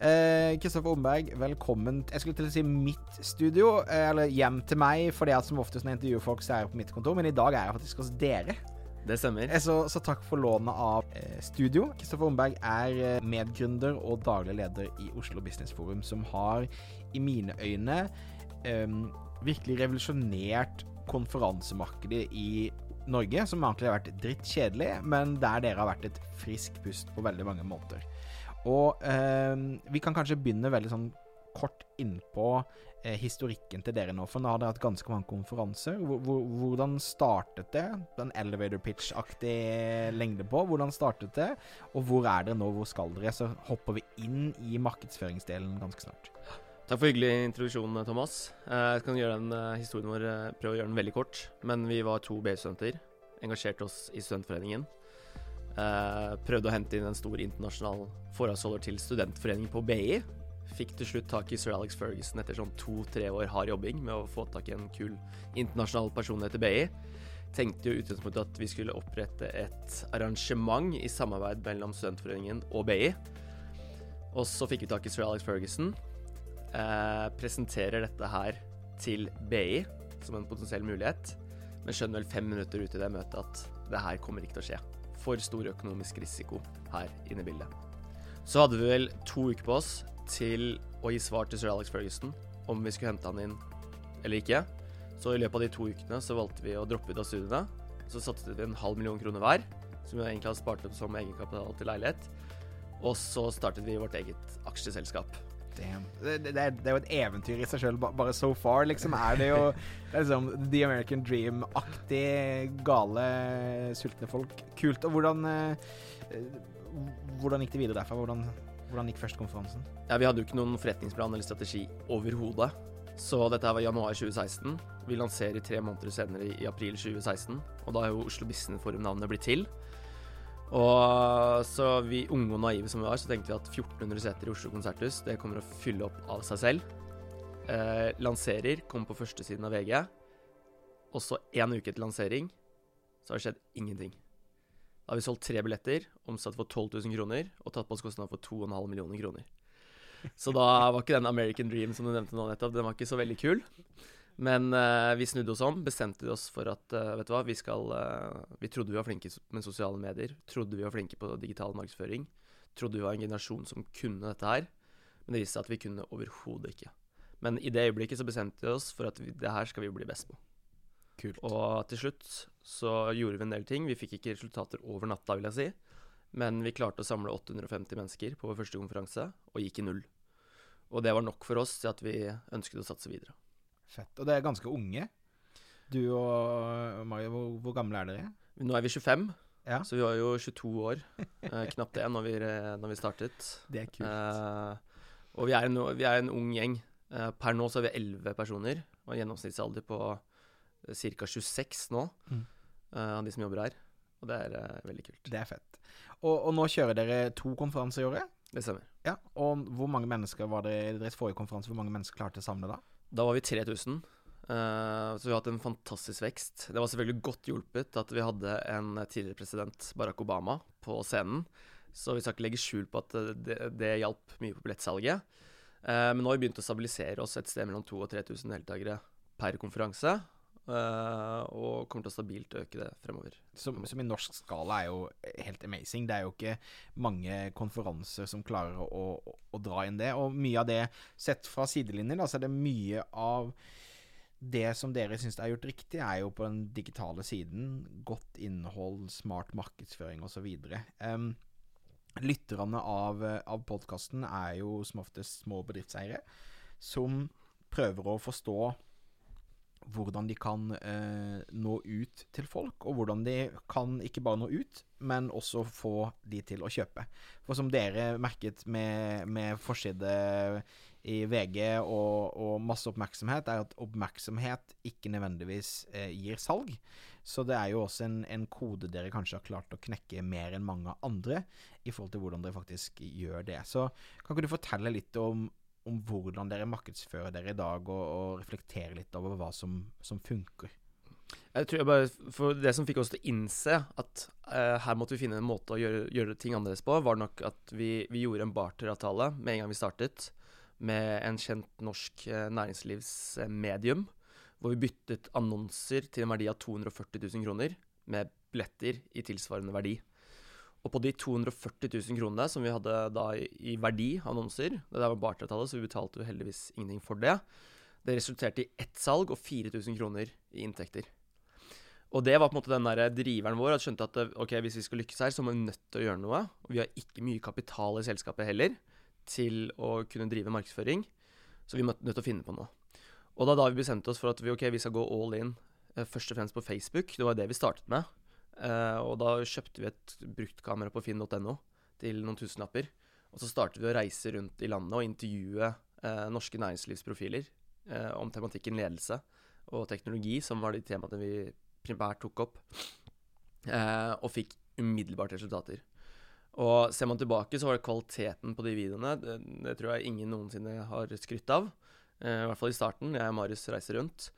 Kristoffer eh, Omberg, velkommen Jeg skulle til å si mitt studio, eh, eller hjem til meg, for det at som oftest når jeg intervjuer folk, så er jeg på mitt kontor, men i dag er jeg faktisk hos dere. Det stemmer. Eh, så, så takk for lånet av eh, studio. Kristoffer Omberg er medgründer og daglig leder i Oslo Business Forum, som har i mine øyne eh, virkelig revolusjonert konferansemarkedet i Norge, som egentlig har vært drittkjedelig, men der dere har vært et frisk pust på veldig mange måter. Og eh, vi kan kanskje begynne veldig sånn kort innpå eh, historikken til dere nå, for nå har dere hatt ganske mange konferanser. hvordan startet det? Den elevator pitch-aktig lengde på. Hvordan startet det? Og hvor er dere nå? Hvor skal dere? Så hopper vi inn i markedsføringsdelen ganske snart. Takk for hyggelig introduksjon, Thomas. Eh, jeg kan gjøre den uh, historien vår, uh, prøve å gjøre den veldig kort. Men vi var to BI-studenter. Engasjerte oss i Studentforeningen. Uh, prøvde å hente inn en stor internasjonal foredragsholder til studentforeningen på BI. Fikk til slutt tak i sir Alex Ferguson etter sånn to-tre år hard jobbing med å få tak i en kul internasjonal person etter BI. Tenkte jo utgangspunktet at vi skulle opprette et arrangement i samarbeid mellom Studentforeningen og BI. Og så fikk vi tak i sir Alex Ferguson. Eh, presenterer dette her til BI som en potensiell mulighet, men skjønner vel fem minutter ut i det møtet at det her kommer ikke til å skje for stor økonomisk risiko her inne i bildet. Så hadde vi vel to uker på oss til å gi svar til sir Alex Ferguson om vi skulle hente han inn eller ikke. Så i løpet av de to ukene så valgte vi å droppe ut av studiene. Så satset vi en halv million kroner hver, som vi egentlig hadde spart opp som egenkapital til leilighet. Og så startet vi vårt eget aksjeselskap. Damn. Det, det, det, er jo et eventyr i seg sjøl, bare so far, liksom. Er det jo det er liksom The American Dream-aktig gale, sultne folk. Kult. Og hvordan eh, Hvordan gikk det videre derfra? Hvordan, hvordan gikk førstekonferansen? Ja, vi hadde jo ikke noen forretningsplan eller strategi overhodet. Så dette her var januar 2016. Vi lanserer tre måneder senere, i april 2016. Og da er jo Oslo Business Forum-navnet blitt til. Og så vi unge og naive som vi var, så tenkte vi at 1400 seter i Oslo konserthus det kommer å fylle opp av seg selv. Eh, lanserer, kommer på førstesiden av VG. Og så én uke til lansering, så har det skjedd ingenting. Da har vi solgt tre billetter, omsatt for 12 000 kroner, og tatt på oss kostnader for 2,5 millioner kroner. Så da var ikke den American Dream som du nevnte nå nettopp, den var ikke så veldig kul. Men uh, vi snudde oss om, bestemte oss for at uh, vet du hva, vi skal uh, Vi trodde vi var flinke med sosiale medier, trodde vi var flinke på digital markedsføring. Trodde vi var en generasjon som kunne dette her. Men det viste seg at vi kunne overhodet ikke. Men i det øyeblikket så bestemte vi oss for at vi, det her skal vi bli best på. Kult. Og til slutt så gjorde vi en del ting. Vi fikk ikke resultater over natta, vil jeg si. Men vi klarte å samle 850 mennesker på vår første konferanse, og gikk i null. Og det var nok for oss til at vi ønsket å satse videre. Fett. Og det er ganske unge. Du og Mario, hvor, hvor gamle er dere? Nå er vi 25. Ja. Så vi var jo 22 år, eh, knapt det, når vi, når vi, startet. Det er kult. Eh, og vi er, en, vi er, en, ung gjeng. Eh, per nå så er vi 11 personer, og gjennomsnittsalder på ca. 26 nå, mm. Eh, av de som jobber her. Og det er eh, veldig kult. Det er fett. Og, og, nå kjører dere to konferanser i året? Det stemmer. Ja, Og hvor mange mennesker var det i deres forrige konferanse? Hvor mange mennesker klarte å samle da? Da var vi 3000. Uh, eh, så vi har hatt en fantastisk vekst. Det var selvfølgelig godt hjulpet at vi hadde en tidligere president, Barack Obama, på scenen. Så vi skal ikke legge skjul på at det, det hjalp mye på billettsalget. Uh, men nå har vi begynt å stabilisere oss et sted mellom 2000 og 3000 deltakere per konferanse. Uh, og kommer til å stabilt øke det fremover. Som, som, i norsk skala er jo helt amazing. Det er jo ikke mange konferanser som klarer å, å, å dra inn det. Og mye av det, sett fra sidelinjen, så er det mye av det som dere syns er gjort riktig, er jo på den digitale siden. Godt innhold, smart markedsføring osv. Um, lytterne av, av podkasten er jo som oftest små bedriftseiere som prøver å forstå hvordan de kan eh, nå ut til folk, og hvordan de kan ikke bare nå ut, men også få de til å kjøpe. For som dere merket med, med forside i VG og, og, masse oppmerksomhet, er at oppmerksomhet ikke nødvendigvis eh, gir salg. Så det er jo også en, en, kode dere kanskje har klart å knekke mer enn mange andre, i forhold til hvordan dere faktisk gjør det. Så kan ikke du fortelle litt om, om hvordan dere markedsfører dere i dag, og, og reflektere litt over hva som, som, funker. Jeg tror jeg bare, for Det som fikk oss til å innse at uh, her måtte vi finne en måte å gjøre, gjøre ting annerledes på, var nok at vi, vi gjorde en barteravtale med en gang vi startet, med en kjent norsk uh, næringslivsmedium. Hvor vi byttet annonser til en verdi av 240 000 kroner med billetter i tilsvarende verdi. Og på de 240 000 kronene som vi hadde da i, verdi annonser Det der var bartertallet, så vi betalte jo heldigvis ingenting for det. Det resulterte i ett salg og 4000 kroner i inntekter. Og det var på en måte den der driveren vår. At skjønte at ok, hvis vi skal lykkes her, så må vi nødt til å gjøre noe. Og vi har ikke mye kapital i selskapet heller til å kunne drive markedsføring. Så vi er nødt til å finne på noe. Og da, da vi bestemte oss for at vi, okay, vi skal gå all in eh, først og fremst på Facebook. Det var det vi startet med. Uh, og da kjøpte vi et bruktkamera på finn.no til noen tusenlapper. Og så startet vi å reise rundt i landet og intervjue uh, norske næringslivsprofiler uh, om tematikken ledelse og teknologi, som var de temaene vi primært tok opp. og fikk umiddelbart resultater. Og ser man tilbake, så var det kvaliteten på de videoene Det, det tror jeg ingen noensinne har skrytt av. I hvert fall i starten. Jeg og Marius reiser rundt.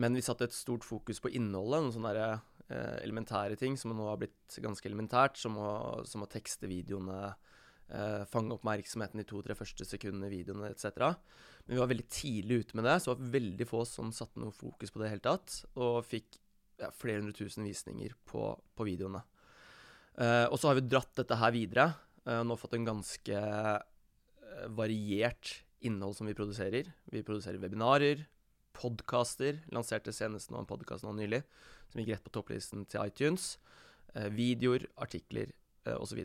Men vi satte et stort fokus på innholdet. Noen sånne der, eh, elementære ting som nå har blitt ganske elementært, som å, som å tekste videoene, eh, fange oppmerksomheten i to-tre første sekundene i videoene etc. Men vi var veldig tidlig ute med det, så det var veldig få som satte noe fokus på det i hele tatt. Og fikk ja, flere hundre tusen visninger på, på videoene. Eh, og så har vi dratt dette her videre. Uh, nå fått en ganske uh, variert innhold som vi produserer. Vi produserer webinarer, podkaster. Lanserte senest nå en podkast nå nylig som gikk rett på topplisten til iTunes. Eh, videoer, artikler eh, osv.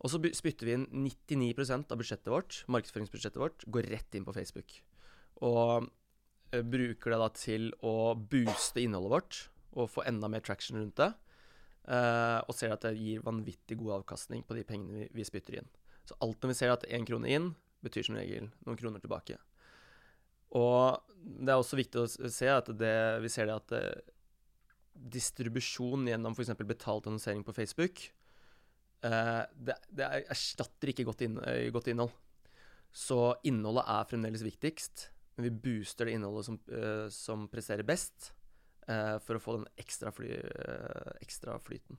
Og så spytter vi inn 99% av budsjettet vårt, markedsføringsbudsjettet vårt, går rett inn på Facebook. Og eh, bruker det da til å booste innholdet vårt og få enda mer traction rundt det. Eh, og ser at det gir vanvittig god avkastning på de pengene vi, vi spytter inn. Så alt når vi ser at én krone inn, betyr som regel noen kroner tilbake. Og det er også viktig å se at det, vi ser det at det, eh, distribusjon gjennom f.eks. betalt annonsering på Facebook eh, det, det, erstatter ikke godt, inn, eh, godt, innhold. Så innholdet er fremdeles viktigst, men vi booster det innholdet som, eh, som presterer best, for å få den ekstra, fly, ekstra, flyten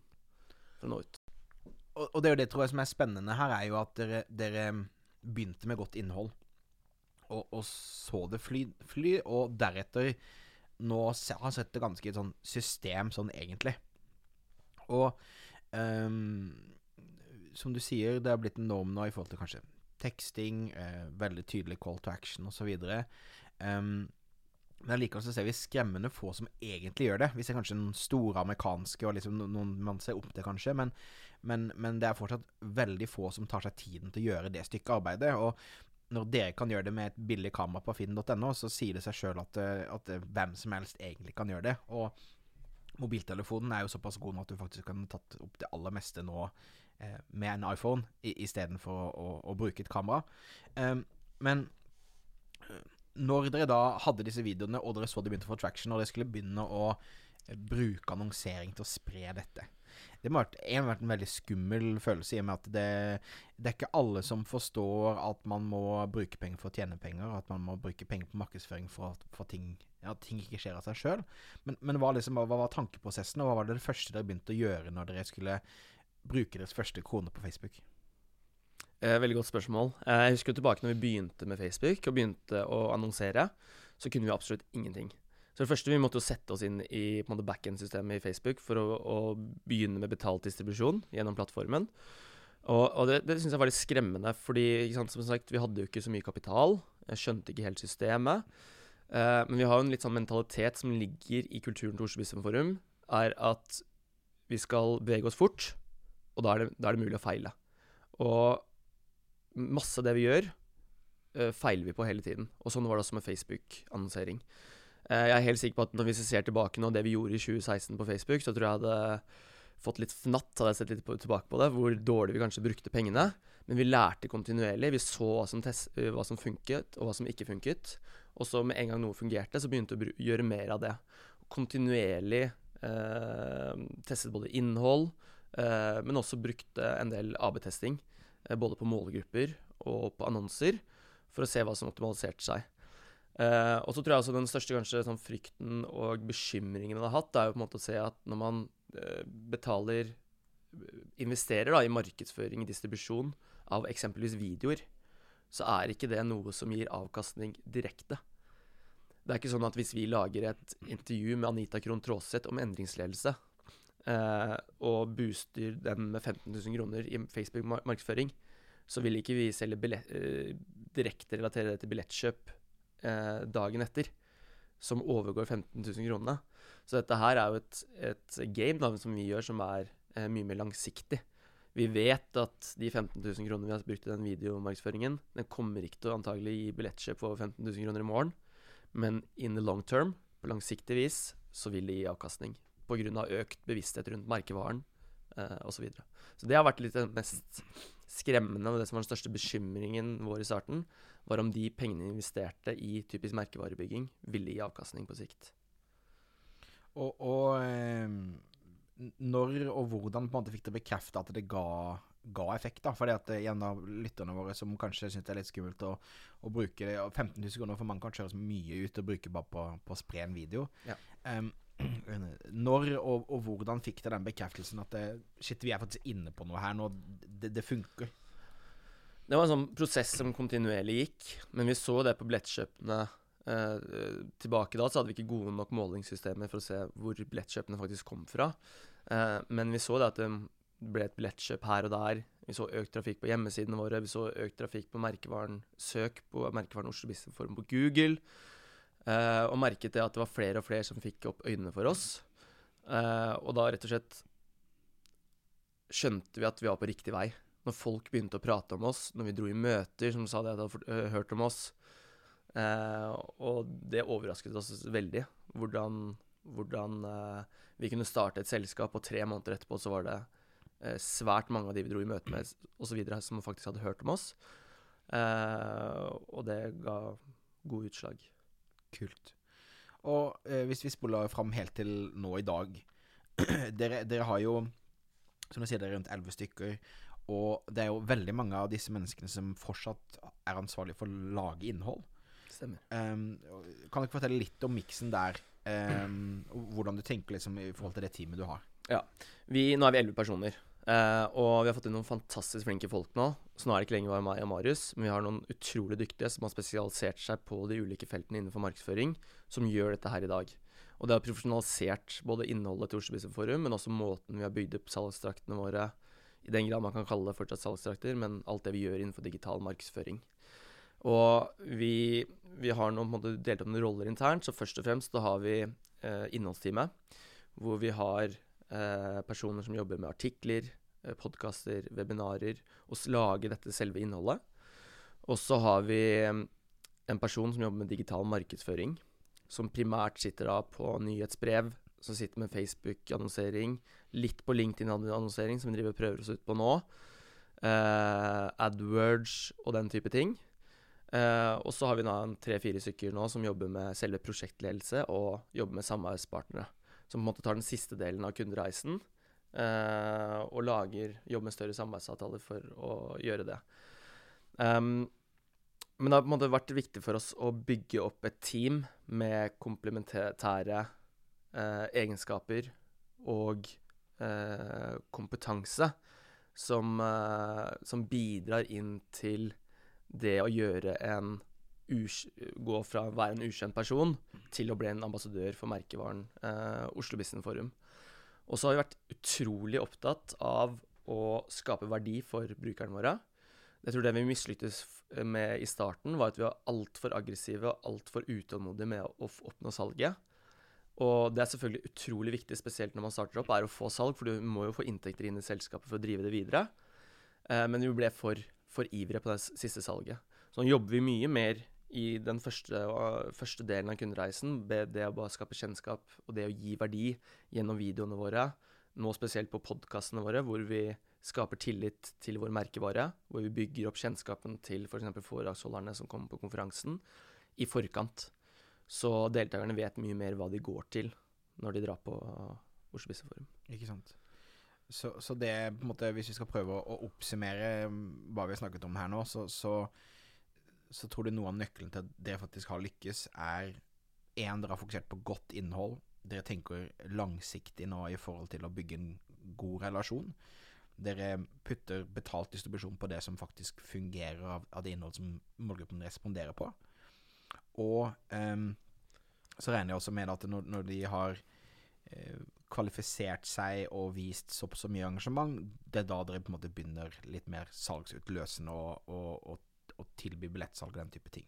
for å nå ut. Og, og, det er jo det tror jeg som er spennende her, er jo at dere, dere begynte med godt innhold og, og så det fly, fly, og deretter nå har sett det ganske i et sånn system sånn egentlig. Og um, som du sier, det har blitt en norm nå i forhold til kanskje teksting, eh, veldig tydelig call to action osv. Um, men allikevel så ser vi skremmende få som egentlig gjør det. Vi ser kanskje noen store amerikanske og liksom noen man ser opp til, kanskje. Men, men, men, det er fortsatt veldig få som tar seg tiden til å gjøre det stykket arbeidet. Og når dere kan gjøre det med et billig kamera på finn.no, så sier det seg sjøl at, eh, at, eh, hvem som helst egentlig kan gjøre det. Og mobiltelefonen er jo såpass god nå at du faktisk kan tatt opp det aller meste nå eh, med en iPhone istedenfor å, å, å bruke et kamera. Um, men eh, når dere da hadde disse videoene, og dere så de begynte å få traction, og dere skulle begynne å bruke annonsering til å spre dette det må ha vært en veldig skummel følelse, i og med at det, det, er ikke alle som forstår at man må bruke penger for å tjene penger, at man må bruke penger på markedsføring for at ting, ja, ting ikke skjer av seg sjøl. Men, men hva, liksom, hva, var tankeprosessen, og hva var det, det første dere begynte å gjøre når dere skulle bruke deres første krone på Facebook? Eh, veldig godt spørsmål. Eh, jeg husker tilbake når vi begynte med Facebook og begynte å annonsere, så kunne vi absolutt ingenting. Så det første, vi måtte jo sette oss inn i backend-systemet i Facebook for å, å, begynne med betalt distribusjon gjennom plattformen. Og, og det, det syns jeg var litt skremmende, fordi sant, som sagt, vi hadde jo ikke så mye kapital. Jeg skjønte ikke helt systemet. Eh, men vi har jo en litt sånn mentalitet som ligger i kulturen til Oslo Bispemforum, er at vi skal bevege oss fort, og da er det, da er det mulig å feile. Og masse av det vi gjør, eh, feiler vi på hele tiden. Og sånn var det også med Facebook-annonsering. Eh, jeg er helt sikker på at når vi ser tilbake nå det vi gjorde i 2016 på Facebook, så tror jeg hadde fått litt fnatt, hadde jeg sett litt på, tilbake på det, hvor dårlig vi kanskje brukte pengene. Men vi lærte kontinuerlig. Vi så hva som, test, hva som funket, og hva som ikke funket. Og så med en gang noe fungerte, så begynte vi å gjøre mer av det. Kontinuerlig eh, testet både innhold, eh, men også brukte en del AB-testing. Eh, både på målgrupper og på annonser, for å se hva som optimaliserte seg. Uh, og så tror jeg også den største kanskje sånn frykten og bekymringen man har hatt, er jo på en måte å se at når man eh, betaler Investerer da i markedsføring, distribusjon av eksempelvis videoer, så er ikke det noe som gir avkastning direkte. Det er ikke sånn at hvis vi lager et intervju med Anita Krohn Traaseth om endringsledelse, eh, og booster den med 15 000 kroner i Facebook-markedsføring, så vil ikke vi selge direkte relatere det til billettkjøp eh, dagen etter, som overgår 15 000 kronene. Så dette her er jo et, et game da, som vi gjør, som er eh, mye mer langsiktig. Vi vet at de 15 000 kronene vi har brukt i den videomarkedsføringen, den kommer ikke til å antagelig gi billettkjøp på 15 000 kroner i morgen, men in the long term, på langsiktig vis, så vil det gi avkastning. Pga. økt bevissthet rundt merkevaren eh, osv. Så, videre. så det har vært litt det mest skremmende og det som var den største bekymringen vår i starten var om de pengene investerte i typisk merkevarebygging, ville gi avkastning på sikt. Og, og eh, når og hvordan på en måte fikk dere bekrefte at det ga, ga effekt? da? Fordi at En av lytterne våre som kanskje syns det er litt skummelt å, å bruke det, 15 000 kroner for mange kan kjøres mye ut og bruke bare på, på å spre en video. Ja. Um, når og, og, hvordan fikk dere den bekreftelsen at det, shit, vi er faktisk inne på noe her nå, det, det funker? Det var en sånn prosess som kontinuerlig gikk, men vi så det på billettkjøpene eh, tilbake da, så hadde vi ikke gode nok målingssystemer for å se hvor billettkjøpene faktisk kom fra. Eh, men vi så det at det ble et billettkjøp her og der. Vi så økt trafikk på hjemmesidene våre, vi så økt trafikk på merkevaren søk på merkevaren Oslo Business på Google. Eh, og merket det at det var flere og flere som fikk opp øynene for oss. Uh, og da rett og slett skjønte vi at vi var på riktig vei når folk begynte å prate om oss, når vi dro i møter som sa det de hadde uh, hørt om oss. Uh, og det overrasket oss veldig. Hvordan, hvordan uh, vi kunne starte et selskap, og tre måneder etterpå så var det svært mange av de vi dro i møte med, osv., som faktisk hadde hørt om oss. og det ga gode utslag. Kult. Og hvis vi spoler fram helt til nå i dag dere, dere har jo som du sier, det er rundt elleve stykker. Og det er jo veldig mange av disse menneskene som fortsatt er ansvarlige for å lage innhold. Stemmer. Um, kan du ikke fortelle litt om miksen der? Um, hvordan du tenker liksom, i forhold til det teamet du har? Ja. Vi, nå er vi elleve personer. Uh, og vi har fått inn noen fantastisk flinke folk nå. Så nå er det ikke lenger bare meg og Marius, men vi har noen utrolig dyktige som har spesialisert seg på de ulike feltene innenfor markedsføring, som gjør dette her i dag. Og det har profesjonalisert både innholdet til Oslo Business Forum, men også måten vi har bygd opp salgsdraktene våre i den grad man kan kalle det fortsatt salgsdrakter, men alt det vi gjør innenfor digital markedsføring. Og vi, vi har nå på en måte delt opp noen roller internt, så først og fremst da har vi eh, innholdsteamet, hvor vi har personer som jobber med artikler, eh, podkaster, webinarer, og lage dette selve innholdet. Og så har vi eh, en person som jobber med digital markedsføring, som primært sitter da på nyhetsbrev, som sitter med Facebook-annonsering, litt på LinkedIn-annonsering, som vi driver og prøver oss ut på nå. Uh, AdWords og den type ting. Uh, og så har vi da tre-fire stykker nå som jobber med selve prosjektledelse og jobber med samarbeidspartnere. Som på en måte tar den siste delen av kundereisen uh, og lager, jobber med større samarbeidsavtaler for å gjøre det. Um, men det har på en måte vært viktig for oss å bygge opp et team med komplementære egenskaper og uh, kompetanse som, som, bidrar inn til det å gjøre en Gå fra å være en ukjent person til å bli en ambassadør for merkevaren eh, Oslo Business Forum. Og så har vi vært utrolig opptatt av å skape verdi for brukerne våre. Jeg tror det vi mislyktes med i starten, var at vi var altfor aggressive og altfor utålmodige med å oppnå salget. Og det er selvfølgelig utrolig viktig, spesielt når man starter opp, er å få salg, for du må jo få inntekter inn i selskapet for å drive det videre. Eh, men vi ble for, for ivrige på det siste salget. Så nå jobber vi mye mer i den første, uh, første delen av kundereisen, det å bare skape kjennskap og det å gi verdi gjennom videoene våre, nå spesielt på podkastene våre, hvor vi skaper tillit til vår merkevare, hvor vi bygger opp kjennskapen til f.eks. For foredragsholderne som kommer på konferansen, i forkant. Så deltakerne vet mye mer hva de går til når de drar på Oslo Business Forum. Ikke sant. Så, så, det på en måte, hvis vi skal prøve å, oppsummere hva vi har snakket om her nå, så, så, så tror du noe av nøkkelen til at dere faktisk har lykkes, er én, dere har fokusert på godt innhold. Dere tenker langsiktig nå i forhold til å bygge en god relasjon. Dere putter betalt distribusjon på det som faktisk fungerer av, av det innhold som målgruppen responderer på. Og um, så regner jeg også med at når, når de har uh, kvalifisert seg og vist så, så mye engasjement, det er da dere på en måte begynner litt mer salgsutløsende og, og, og, og tilby billettsalg og den type ting.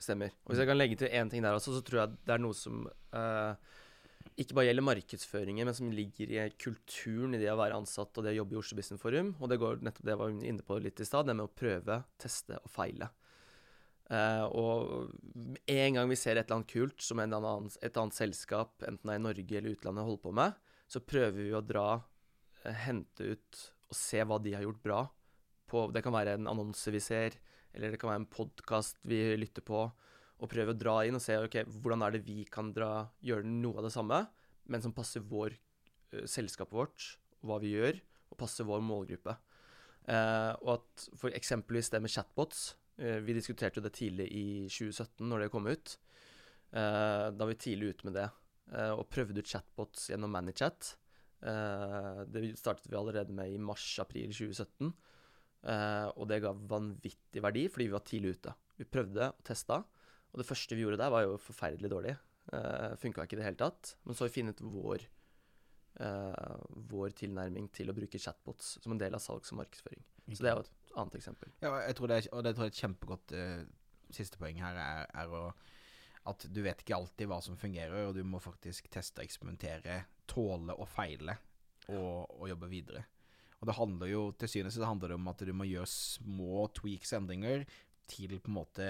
Stemmer. Og Hvis jeg kan legge til én ting der også, så tror jeg det er noe som uh, ikke bare gjelder markedsføringen, men som ligger i kulturen i det å være ansatt og det å jobbe i Oslo Business Forum. Og det går nettopp det jeg var inne på litt i stad, det med å prøve, teste og feile. Uh, og en gang vi ser et eller annet kult som annen, et annet selskap, enten det er i Norge eller utlandet, holder på med, så prøver vi å dra, uh, hente ut og se hva de har gjort bra. På, det kan være en annonse vi ser, eller det kan være en podkast vi lytter på. Og prøve å dra inn og se ok, hvordan er det vi kan dra, gjøre noe av det samme, men som passer vår uh, selskapet vårt, hva vi gjør, og passer vår målgruppe. og at for eksempelvis det med chatbots Eh, vi diskuterte jo det tidlig i 2017, når det kom ut. Eh, da var vi tidlig ute med det, eh, og prøvde ut chatbots gjennom Manychat. Det startet vi allerede med i mars-april 2017. Og det ga vanvittig verdi, fordi vi var tidlig ute. Vi prøvde og testa, og det første vi gjorde der, var jo forferdelig dårlig. Uh, Funka ikke i det hele tatt. Men så har vi funnet vår, uh, vår tilnærming til å bruke chatbots som en del av salgs- og markedsføring. Så det er jo et annet eksempel. Ja, jeg tror det er, og det tror jeg er et kjempegodt uh, siste poeng her, er, er å, at du vet ikke alltid hva som fungerer, og du må faktisk teste og eksperimentere, tåle og feile, og, og jobbe videre. Og det handler jo, til og sist handler om at du må gjøre små tweaks, endringer, til på en måte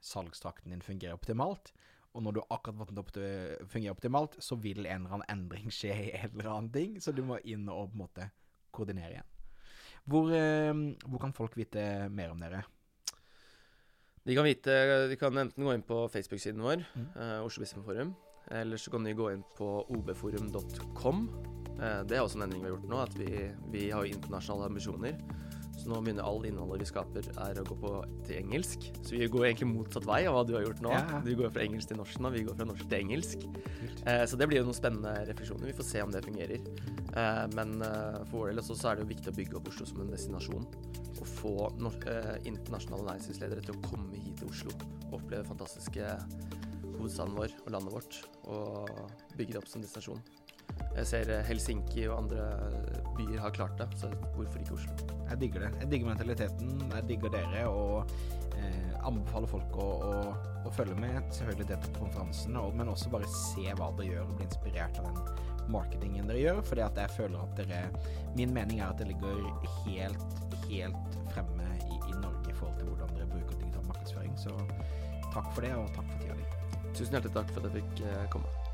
salgstakten din fungerer optimalt. Og når du akkurat den opp til å fungere optimalt, så vil en eller annen endring skje i en eller annen ting, så du må inn og på en måte koordinere igjen. Hvor, eh, hvor, kan folk vite mer om dere? De kan vite, de kan enten gå inn på Facebook-siden vår, mm. uh, Oslo Business Eller så kan de gå inn på obforum.com. Eh, det er også en endring vi har gjort nå, at vi, vi har internasjonale ambisjoner. Så nå begynner all innholdet vi skaper, er å gå på til engelsk. Så vi går egentlig motsatt vei av hva du har gjort nå. Ja. Du går fra engelsk til norsk nå, vi går fra norsk til engelsk. Eh, så det blir jo noen spennende refleksjoner. Vi får se om det fungerer. Eh, men eh, for vår del så er det jo viktig å bygge opp Oslo som en destinasjon. Og få eh, internasjonale næringslivsledere til å komme hit til Oslo og oppleve fantastiske hovedstaden vår og landet vårt. Og bygge det opp som destinasjon. Jeg ser eh, Helsinki og andre byer har klart det, så hvorfor ikke Oslo? Jeg digger det. Jeg digger mentaliteten, jeg digger dere, og eh, anbefaler folk å, å, å, følge med. Selvfølgelig det på konferansen, og, men også bare se hva dere gjør, og bli inspirert av den marketingen dere gjør. fordi at jeg føler at dere Min mening er at det ligger helt, helt fremme i, i Norge i forhold til hvordan dere bruker digital markedsføring. Så takk for det, og takk for tida di. Tusen hjertelig takk for at jeg fikk eh, komme.